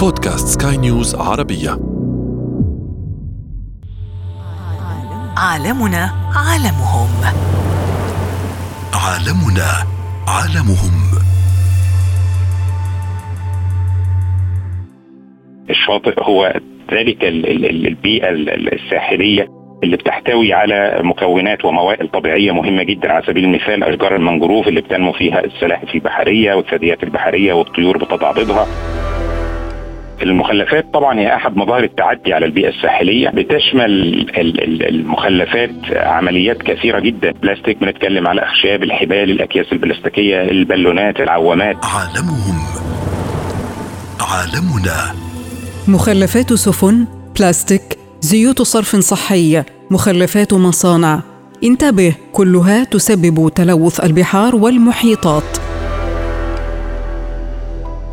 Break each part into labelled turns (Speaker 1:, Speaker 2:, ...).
Speaker 1: بودكاست سكاي نيوز عربية.
Speaker 2: عالمنا عالمهم.
Speaker 1: عالمنا عالمهم.
Speaker 3: الشاطئ هو ذلك ال- ال- ال- البيئة ال- الساحلية اللي بتحتوي على مكونات وموائل طبيعية مهمة جدا على سبيل المثال أشجار المنجروف اللي بتنمو فيها السلاحف البحرية والثدييات البحرية والطيور بتضع بيضها المخلفات طبعا هي أحد مظاهر التعدي على البيئة الساحلية بتشمل ال- ال- المخلفات عمليات كثيرة جدا. بلاستيك بنتكلم على أخشاب الحبال الأكياس البلاستيكية البالونات العوامات.
Speaker 1: عالمهم عالمنا.
Speaker 4: مخلفات سفن بلاستيك زيوت صرف صحي مخلفات مصانع. انتبه كلها تسبب تلوث البحار والمحيطات.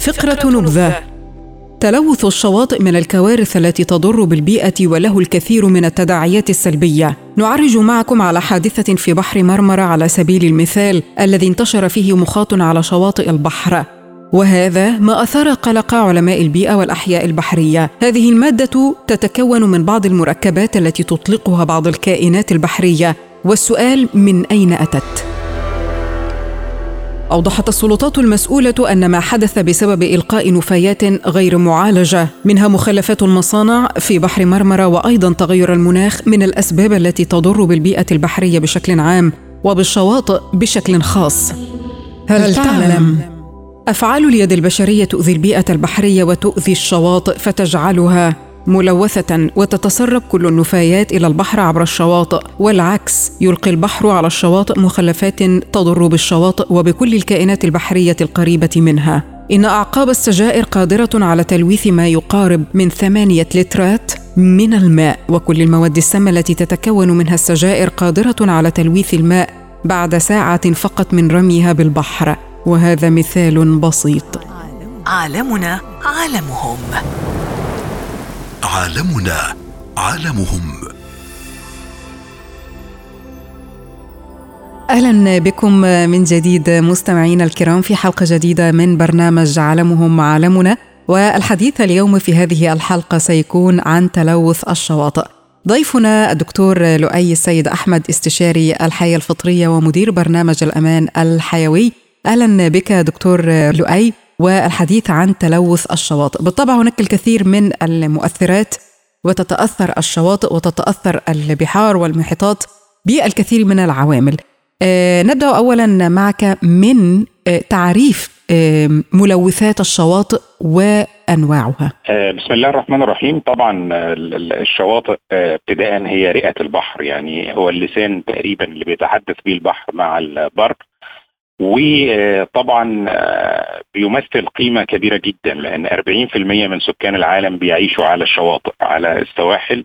Speaker 4: فقرة نبذة. تلوث الشواطئ من الكوارث التي تضر بالبيئة وله الكثير من التداعيات السلبية. نعرج معكم على حادثة في بحر مرمره على سبيل المثال الذي انتشر فيه مخاط على شواطئ البحر. وهذا ما أثار قلق علماء البيئة والأحياء البحرية. هذه المادة تتكون من بعض المركبات التي تطلقها بعض الكائنات البحرية. والسؤال من أين أتت؟ أوضحت السلطات المسؤولة أن ما حدث بسبب إلقاء نفايات غير معالجة منها مخلفات المصانع في بحر مرمرة وأيضا تغير المناخ من الأسباب التي تضر بالبيئة البحرية بشكل عام وبالشواطئ بشكل خاص. هل تعلم؟ أفعال اليد البشرية تؤذي البيئة البحرية وتؤذي الشواطئ فتجعلها ملوثة وتتسرب كل النفايات إلى البحر عبر الشواطئ والعكس يلقي البحر على الشواطئ مخلفات تضر بالشواطئ وبكل الكائنات البحرية القريبة منها. إن أعقاب السجائر قادرة على تلويث ما يقارب من ثمانية لترات من الماء وكل المواد السامة التي تتكون منها السجائر قادرة على تلويث الماء بعد ساعة فقط من رميها بالبحر. وهذا مثال بسيط.
Speaker 2: عالمنا عالمهم.
Speaker 1: عالمنا عالمهم
Speaker 4: أهلا بكم من جديد مستمعينا الكرام في حلقة جديدة من برنامج عالمهم عالمنا والحديث اليوم في هذه الحلقة سيكون عن تلوث الشواطئ. ضيفنا الدكتور لؤي السيد أحمد استشاري الحياة الفطرية ومدير برنامج الأمان الحيوي. أهلا بك دكتور لؤي والحديث عن تلوث الشواطئ. بالطبع هناك الكثير من المؤثرات وتتأثر الشواطئ وتتأثر البحار والمحيطات بالكثير من العوامل. آه، نبدأ اولا معك من آه، تعريف آه، ملوثات الشواطئ
Speaker 3: وأنواعها. بسم الله الرحمن الرحيم طبعا ال- ال- الشواطئ ابتداء هي رئة البحر يعني هو اللسان تقريبا اللي بيتحدث به البحر مع البر وطبعا آه، بيمثل قيمة كبيرة جدا لأن 40% من سكان العالم بيعيشوا على الشواطئ على السواحل.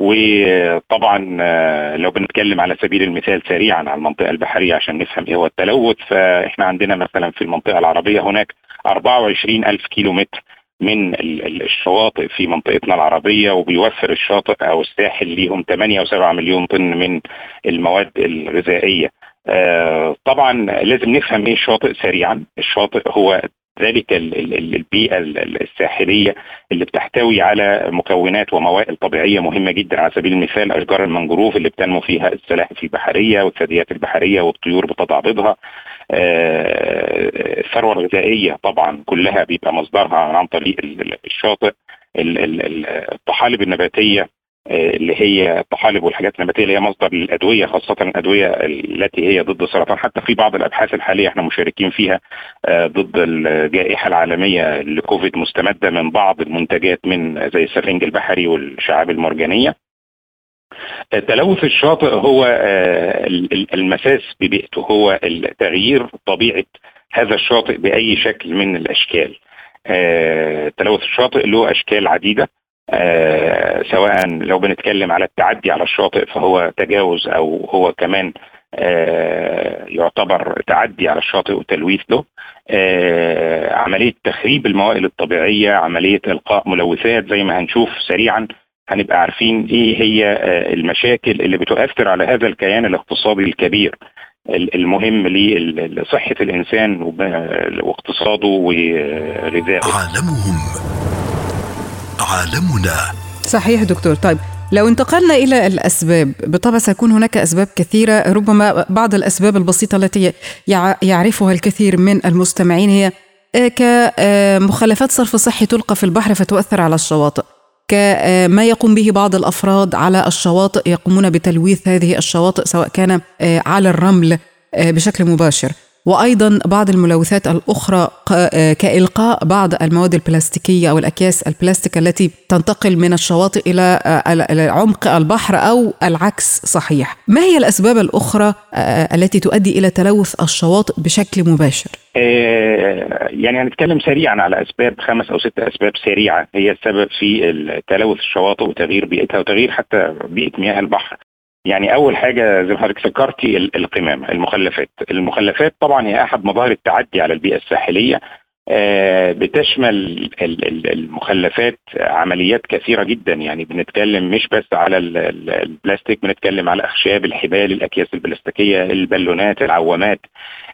Speaker 3: وطبعا آه، لو بنتكلم على سبيل المثال سريعا على المنطقة البحرية عشان نفهم إيه هو التلوث فإحنا عندنا مثلا في المنطقة العربية هناك 24 ألف كيلو متر من ال- ال- الشواطئ في منطقتنا العربية وبيوفر الشاطئ أو الساحل ليهم 8 و7 مليون طن من المواد الغذائية. آه، طبعا لازم نفهم إيه الشاطئ سريعا. الشاطئ هو ذلك ال- ال- ال- البيئة ال- ال- الساحلية اللي بتحتوي على مكونات وموائل طبيعية مهمة جدا على سبيل المثال أشجار المنجروف اللي بتنمو فيها السلاحف البحرية والثدييات البحرية والطيور بتضع بيضها. آه، الثروة الغذائية طبعا كلها بيبقى مصدرها عن طريق ال- ال- الشاطئ ال- ال- ال- الطحالب النباتية اللي هي الطحالب والحاجات النباتية اللي هي مصدر للأدوية خاصة الأدوية التي هي ضد السرطان. حتى في بعض الأبحاث الحالية إحنا مشاركين فيها آه، ضد الجائحة العالمية لكوفيد مستمدة من بعض المنتجات من زي السفنج البحري والشعاب المرجانية. آه، تلوث الشاطئ هو آه، ال- ال- المساس ببيئته. هو تغيير طبيعة هذا الشاطئ بأي شكل من الأشكال. آه، تلوث الشاطئ له أشكال عديدة. آه، سواء لو بنتكلم على التعدي على الشاطئ فهو تجاوز أو هو كمان آه، يعتبر تعدي على الشاطئ وتلويث له. آه، عملية تخريب الموائل الطبيعية عملية إلقاء ملوثات زي ما هنشوف سريعا هنبقى عارفين إيه هي المشاكل اللي بتؤثر على هذا الكيان الاقتصادي الكبير ال- المهم لصحة الإنسان واقتصاده وغذائه
Speaker 1: عالمهم عالمنا.
Speaker 4: صحيح دكتور. طيب لو انتقلنا إلى الأسباب بالطبع سيكون هناك أسباب كثيرة ربما بعض الأسباب البسيطة التي يعرفها الكثير من المستمعين هي آه، كمخلفات صرف صحي تلقى في البحر فتؤثر على الشواطئ. كما يقوم به بعض الأفراد على الشواطئ يقومون بتلويث هذه الشواطئ سواء كان آه، على الرمل آه، بشكل مباشر. وأيضا بعض الملوثات الأخرى آه، كإلقاء بعض المواد البلاستيكية أو الأكياس البلاستيك التي تنتقل من الشواطئ إلى عمق البحر أو العكس صحيح. ما هي الأسباب الأخرى التي تؤدي إلى تلوث الشواطئ بشكل مباشر؟
Speaker 5: يعني هنتكلم سريعا على أسباب خمس أو ست أسباب سريعة هي السبب في تلوث الشواطئ وتغيير بيئتها وتغيير حتى بيئة مياه البحر. يعني أول حاجة زي ما حضرتك ذكرتي القمامة المخلفات. المخلفات طبعا هي أحد مظاهر التعدي على البيئة الساحلية. بتشمل المخلفات عمليات كثيرة جدا. يعني بنتكلم مش بس على البلاستيك بنتكلم على اخشاب الحبال الأكياس البلاستيكية البالونات العوامات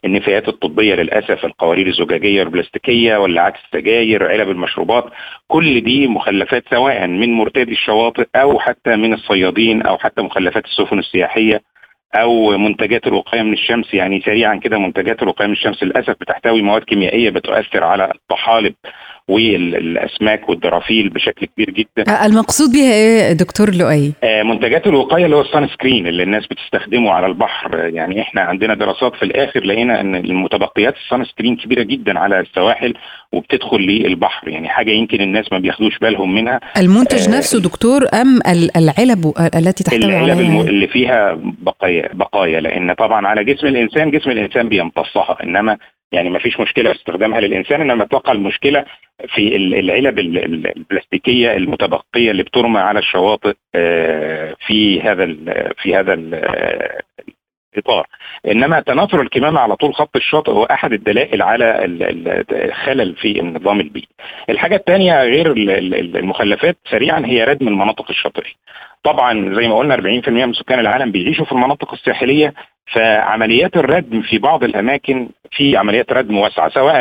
Speaker 5: النفايات الطبية للأسف القوارير الزجاجية البلاستيكية وأعقاب السجاير علب المشروبات. كل دي مخلفات سواء من مرتادي الشواطئ أو حتى من الصيادين أو حتى مخلفات السفن السياحية. أو منتجات الوقاية من الشمس يعني سريعا كده منتجات الوقاية من الشمس للأسف بتحتوي مواد كيميائية بتؤثر على الطحالب والاسماك والدرافيل بشكل كبير جدا.
Speaker 4: آه، المقصود بها إيه دكتور لؤي؟
Speaker 5: آه منتجات الوقاية اللي هو ال sunscreen اللي الناس بتستخدمه على البحر. يعني إحنا عندنا دراسات في الآخر لقينا إن المتبقيات ال sunscreen كبيرة جدا على السواحل وبتدخل للبحر. يعني حاجة يمكن الناس ما بياخدوش بالهم منها.
Speaker 4: المنتج آه نفسه دكتور أم العلب التي تحتوي
Speaker 5: عليها؟ العلب اللي فيها بقايا بقايا. لأن طبعا على جسم الإنسان جسم الإنسان بيمتصها. إنما يعني ما فيش مشكلة في استخدامها للإنسان إنما أتوقع المشكلة في العلب البلاستيكية المتبقية اللي بترمى على الشواطئ آه، في هذا في هذا الإطار إنما تناثر الكمامة على طول خط الشاطئ هو أحد الدلائل على الخلل في النظام البيئي. الحاجة الثانية غير المخلفات سريعا هي ردم المناطق الشاطئية. طبعا زي ما قلنا 40% من سكان العالم بيعيشوا في المناطق الساحلية فعمليات الردم في بعض الأماكن في عمليات ردم واسعة سواء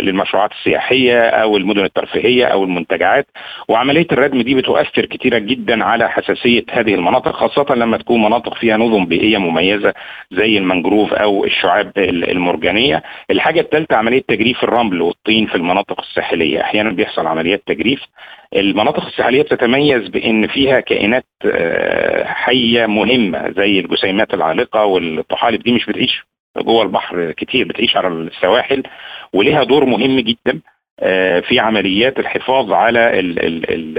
Speaker 5: للمشروعات السياحية أو المدن الترفيهية أو المنتجعات. وعملية الردم دي بتؤثر كثيرا جدا على حساسية هذه المناطق خاصة لما تكون مناطق فيها نظم بيئية مميزة زي المنجروف أو الشعاب المرجانية. الحاجة الثالثه عملية تجريف الرمل والطين في المناطق الساحلية، أحيانا بيحصل عمليات تجريف. المناطق الساحلية بتتميز بإن فيها كائنات آه، حية مهمة زي الجسيمات العالقة والطحالب دي مش بتعيش جوه البحر كتير بتعيش على السواحل ولها دور مهم جدا آه، في عمليات الحفاظ على ال ال ال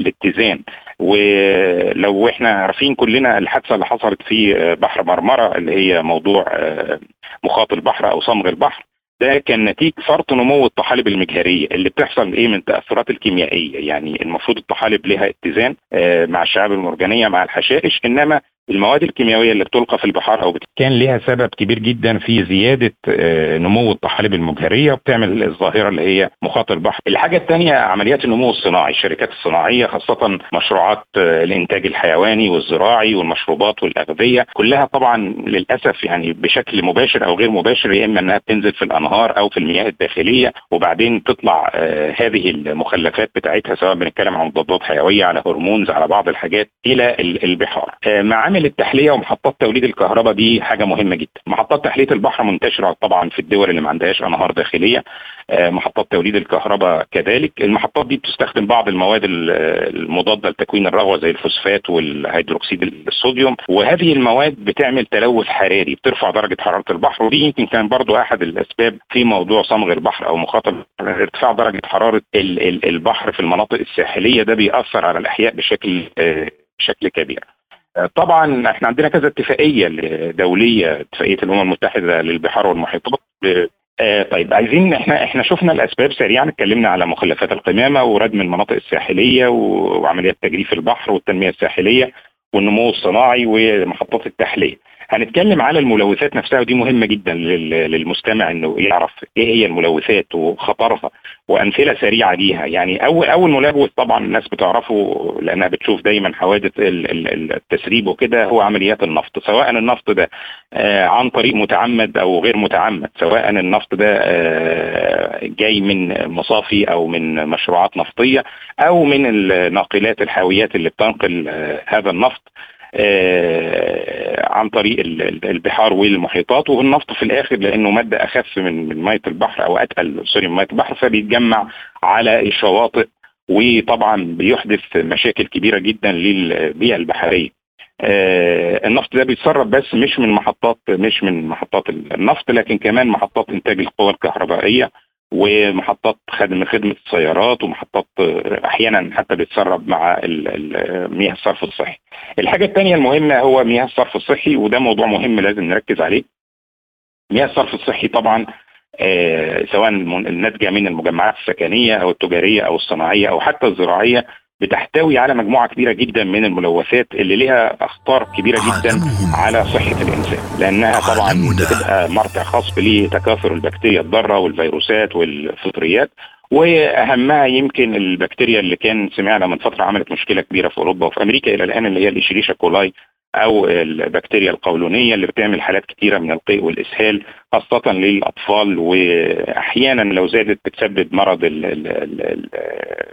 Speaker 5: الاتزان. ولو إحنا عارفين كلنا الحادثة اللي حصلت في بحر مرمرة اللي هي موضوع آه، مخاط البحر أو صمغ البحر ده كان نتيجة فرط نمو الطحالب المجهرية. اللي بتحصل إيه من التاثرات الكيميائية؟ يعني المفروض الطحالب لها اتزان آه، مع الشعاب المرجانية مع الحشائش إنما المواد الكيميائية اللي بتلقى في البحار أو كان لها سبب كبير جدا في زيادة آه، نمو الطحالب المجهرية وبتعمل الظاهرة اللي هي مخاط البحر. الحاجة الثانية عمليات النمو الصناعي، الشركات الصناعية خاصة مشروعات آه، الإنتاج الحيواني والزراعي والمشروبات والأغذية كلها طبعا للأسف يعني بشكل مباشر أو غير مباشر يا إما إنها بتنزل في الأنهار أو في المياه الداخلية وبعدين تطلع آه، هذه المخلفات بتاعتها سواء بنتكلم عن مضادات حيوية على hormones على بعض الحاجات إلى البحار. معامل التحلية ومحطات توليد الكهرباء دي حاجة مهمة جدا. محطات تحلية البحر منتشرة طبعا في الدول اللي ما عندهاش أنهار داخلية آه، محطات توليد الكهرباء كذلك. المحطات دي بتستخدم بعض المواد المضادة لتكوين الرغوة زي الفوسفات والهيدروكسيد الصوديوم وهذه المواد بتعمل تلوث حراري بترفع درجة حرارة البحر ودي يمكن كان برضو أحد الأسباب في موضوع صمغ البحر أو مخاطر ارتفاع درجة حرارة البحر في المناطق الساحلية. ده بيأثر على الأحياء بشكل آه، بشكل كبير. طبعا إحنا عندنا كذا اتفاقية دولية اتفاقية الأمم المتحدة للبحار والمحيطات آه طيب عايزين إحنا إحنا شفنا الأسباب سريعا اتكلمنا على مخلفات القمامة وردم المناطق الساحلية وعمليات تجريف البحر والتنمية الساحلية والنمو الصناعي ومحطات التحلية.
Speaker 3: هنتكلم على الملوثات نفسها ودي مهمة جدا للمستمع إنه يعرف إيه هي الملوثات وخطرها وأمثلة سريعة ليها. يعني اول أول ملوث طبعا الناس بتعرفه لأنها بتشوف دايما حوادث التسريب وكده هو عمليات النفط. سواء النفط ده آه، عن طريق متعمد أو غير متعمد سواء النفط ده آه، جاي من مصافي أو من مشروعات نفطية أو من الناقلات الحاويات اللي بتنقل آه، هذا النفط. عن طريق البحار والمحيطات والنفط في الآخر لأنه مادة أخف من من مية البحر أو أتقل سوري من مية البحر فبيتجمع على الشواطئ وطبعا بيحدث مشاكل كبيرة جدا للبيئة البحرية. آه النفط ده بيتسرب بس مش من محطات مش من محطات النفط لكن كمان محطات إنتاج القوى الكهربائية ومحطات خدمة خدمة السيارات ومحطات أحيانا حتى بتسرب مع مياه الصرف الصحي. الحاجة الثانية المهمة هو مياه الصرف الصحي وده موضوع مهم لازم نركز عليه. مياه الصرف الصحي طبعا آه سواء الناتجة من المجمعات السكنية أو التجارية أو الصناعية أو حتى الزراعية بتحتوي على مجموعة كبيرة جدا من الملوثات اللي لها أخطار كبيرة جدا على صحة الإنسان. لأنها طبعا بتبقى مرجع خاص لتكاثر البكتيريا الضارة والفيروسات والفطريات. وأهمها يمكن البكتيريا اللي كان سمعنا من فترة عملت مشكلة كبيرة في أوروبا وفي أمريكا إلى الآن اللي هي الاشريشا كولاي أو البكتيريا القولونية اللي بتعمل حالات كثيره من القيء والإسهال خاصة للأطفال واحيانا لو زادت بتسبب مرض ال ال ال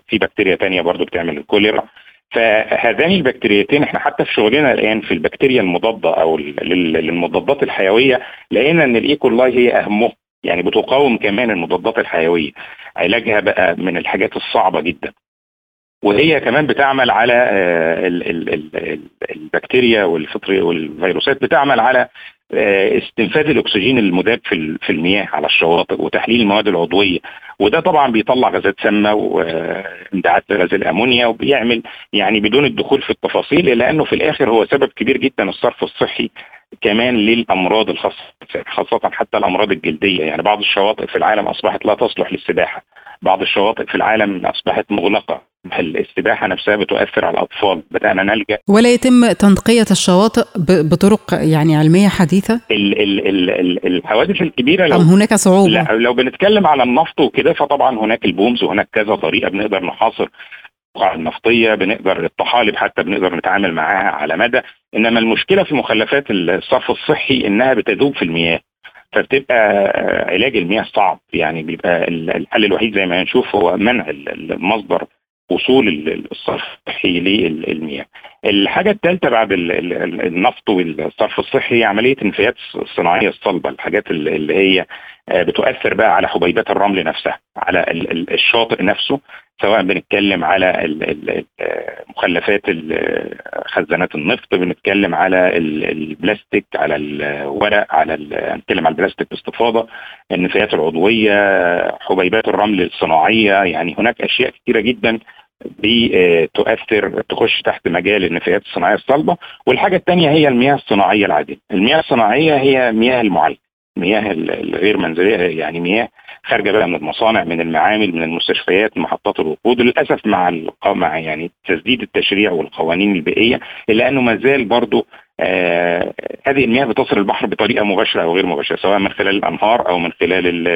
Speaker 3: في بكتيريا ثانية برضو بتعمل الكوليرا. فهذان البكتيريتين إحنا حتى في شغلنا الآن في البكتيريا المضادة أو للمضادات الحيوية لقينا إن الايكولاي هي اهمهم يعني بتقاوم كمان المضادات الحيوية. علاجها بقى من الحاجات الصعبة جدا. وهي كمان بتعمل على آه، البكتيريا والفطر والفيروسات بتعمل على آه، استنفاذ الأكسجين المذاب في في المياه على الشواطئ وتحليل المواد العضوية. وده طبعا بيطلع غازات سامة واندعاج غاز الأمونيا وبيعمل يعني بدون الدخول في التفاصيل الا انه في الآخر هو سبب كبير جدا الصرف الصحي كمان للأمراض الخاصة خاصة حتى الأمراض الجلدية. يعني بعض الشواطئ في العالم أصبحت لا تصلح للسباحة. بعض الشواطئ في العالم أصبحت مغلقة. السباحة نفسها بتؤثر على الأطفال. بدأنا نلجأ
Speaker 4: ولا يتم تنقية الشواطئ بطرق يعني علمية حديثة؟
Speaker 3: ال ال ال ال الحوادث الكبيرة
Speaker 4: لو أم هناك صعوبة؟
Speaker 3: لا لو بنتكلم على النفط وكده فطبعا هناك البومز وهناك كذا طريقة بنقدر نحاصر. النفطية بنقدر الطحالب حتى بنقدر نتعامل معاها على مدى إنما المشكلة في مخلفات الصرف الصحي إنها بتذوب في المياه فبتبقى علاج المياه صعب يعني بيبقى الحل الوحيد زي ما هنشوف هو منع المصدر وصول الصرف الصحي للمياه. الحاجة الثالثه بعد النفط والصرف الصحي هي عمليه النفايات الصناعيه الصلبة الحاجات اللي هي بتؤثر بقى على حبيبات الرمل نفسها على الشاطئ نفسه سواء بنتكلم على مخلفات خزانات النفط بنتكلم على البلاستيك على الورق على نتكلم على البلاستيك باستفاضة النفايات العضوية حبيبات الرمل الصناعية يعني هناك أشياء كثيره جدا بتؤثر تخش تحت مجال النفايات الصناعية الصلبة. والحاجة الثانية هي المياه الصناعية العادية. المياه الصناعية هي مياه المعالجه مياه الغير منزلية يعني مياه خارجة بقى من المصانع من المعامل من المستشفيات محطات الوقود للأسف مع مع يعني تسديد التشريع والقوانين البيئية إلا أنه ما زال برضه آه هذه المياه بتصل البحر بطريقة مباشرة أو غير مباشرة سواء من خلال الأنهار أو من خلال ال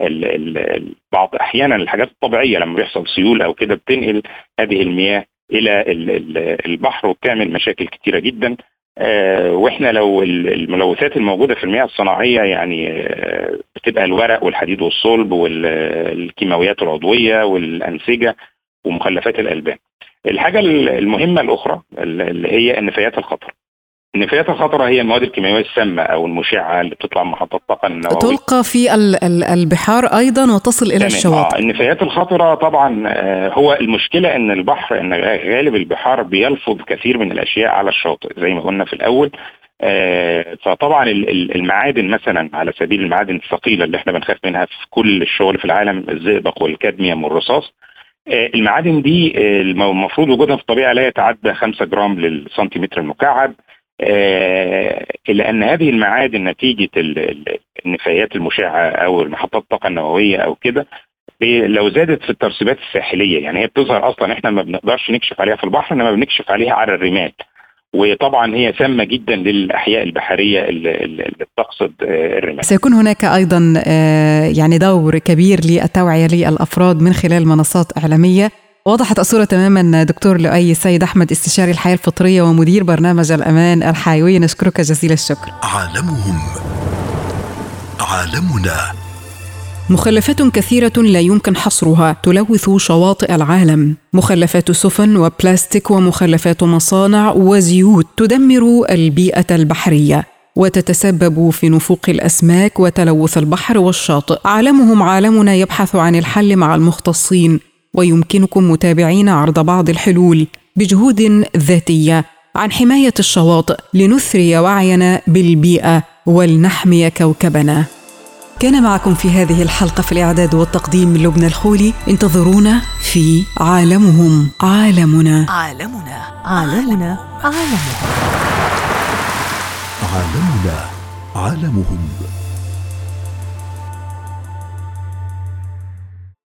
Speaker 3: ال ال بعض أحيانا الحاجات الطبيعية لما بيحصل سيول أو كده بتنقل هذه المياه إلى البحر وبتعمل مشاكل كثيره جدا. وإحنا لو الملوثات الموجودة في المياه الصناعية يعني آه بتبقى الورق والحديد والصلب والكيماويات العضوية والأنسجة ومخلفات الألبان. الحاجة المهمة الأخرى اللي هي النفايات الخطر. النفايات الخطرة هي المواد الكيميائية السامة أو المشعة اللي بتطلع من محطات الطاقة النووية
Speaker 4: تلقى في البحار أيضا وتصل إلى الشواطئ.
Speaker 3: آه النفايات الخطرة طبعا آه هو المشكلة أن البحر أن غالب البحار بيلفظ كثير من الأشياء على الشاطئ زي ما قلنا في الأول. آه فطبعا المعادن مثلا على سبيل المعادن الثقيلة اللي إحنا بنخاف منها في كل الشغل في العالم الزئبق والكادميوم والرصاص. آه، المعادن دي آه، المفروض وجودها في الطبيعة لا يتعدى 5 جرام للسنتيمتر المكعب. آه، إلا أن هذه المعادن نتيجة النفايات المشعة أو محطات الطاقة النووية أو كده لو زادت في الترسبات الساحلية يعني هي بتظهر أصلا إحنا ما بنقدرش نكشف عليها في البحر إنما بنكشف عليها على الرمال وطبعا هي سامة جدا للأحياء البحرية اللي, بتقصد الرمال.
Speaker 4: سيكون هناك أيضا يعني دور كبير للتوعية للأفراد من خلال منصات إعلامية وضحت الصورة تماما دكتور لؤي السيد أحمد استشاري الحياة الفطرية ومدير برنامج الأمان الحيوي. نشكرك جزيل الشكر.
Speaker 1: عالمهم. عالمنا.
Speaker 4: مخلفات كثيرة لا يمكن حصرها تلوث شواطئ العالم، مخلفات سفن وبلاستيك ومخلفات مصانع وزيوت تدمر البيئة البحرية وتتسبب في نفوق الأسماك وتلوث البحر والشاطئ. عالمهم عالمنا يبحث عن الحل مع المختصين ويمكنكم متابعين عرض بعض الحلول بجهود ذاتية عن حماية الشواطئ لنثري وعينا بالبيئة ولنحمي كوكبنا. كان معكم في هذه الحلقة في الإعداد والتقديم لبنى الخولي. انتظرونا في عالمهم عالمنا.
Speaker 2: عالمنا عالمنا عالمهم.
Speaker 1: عالمنا عالمهم.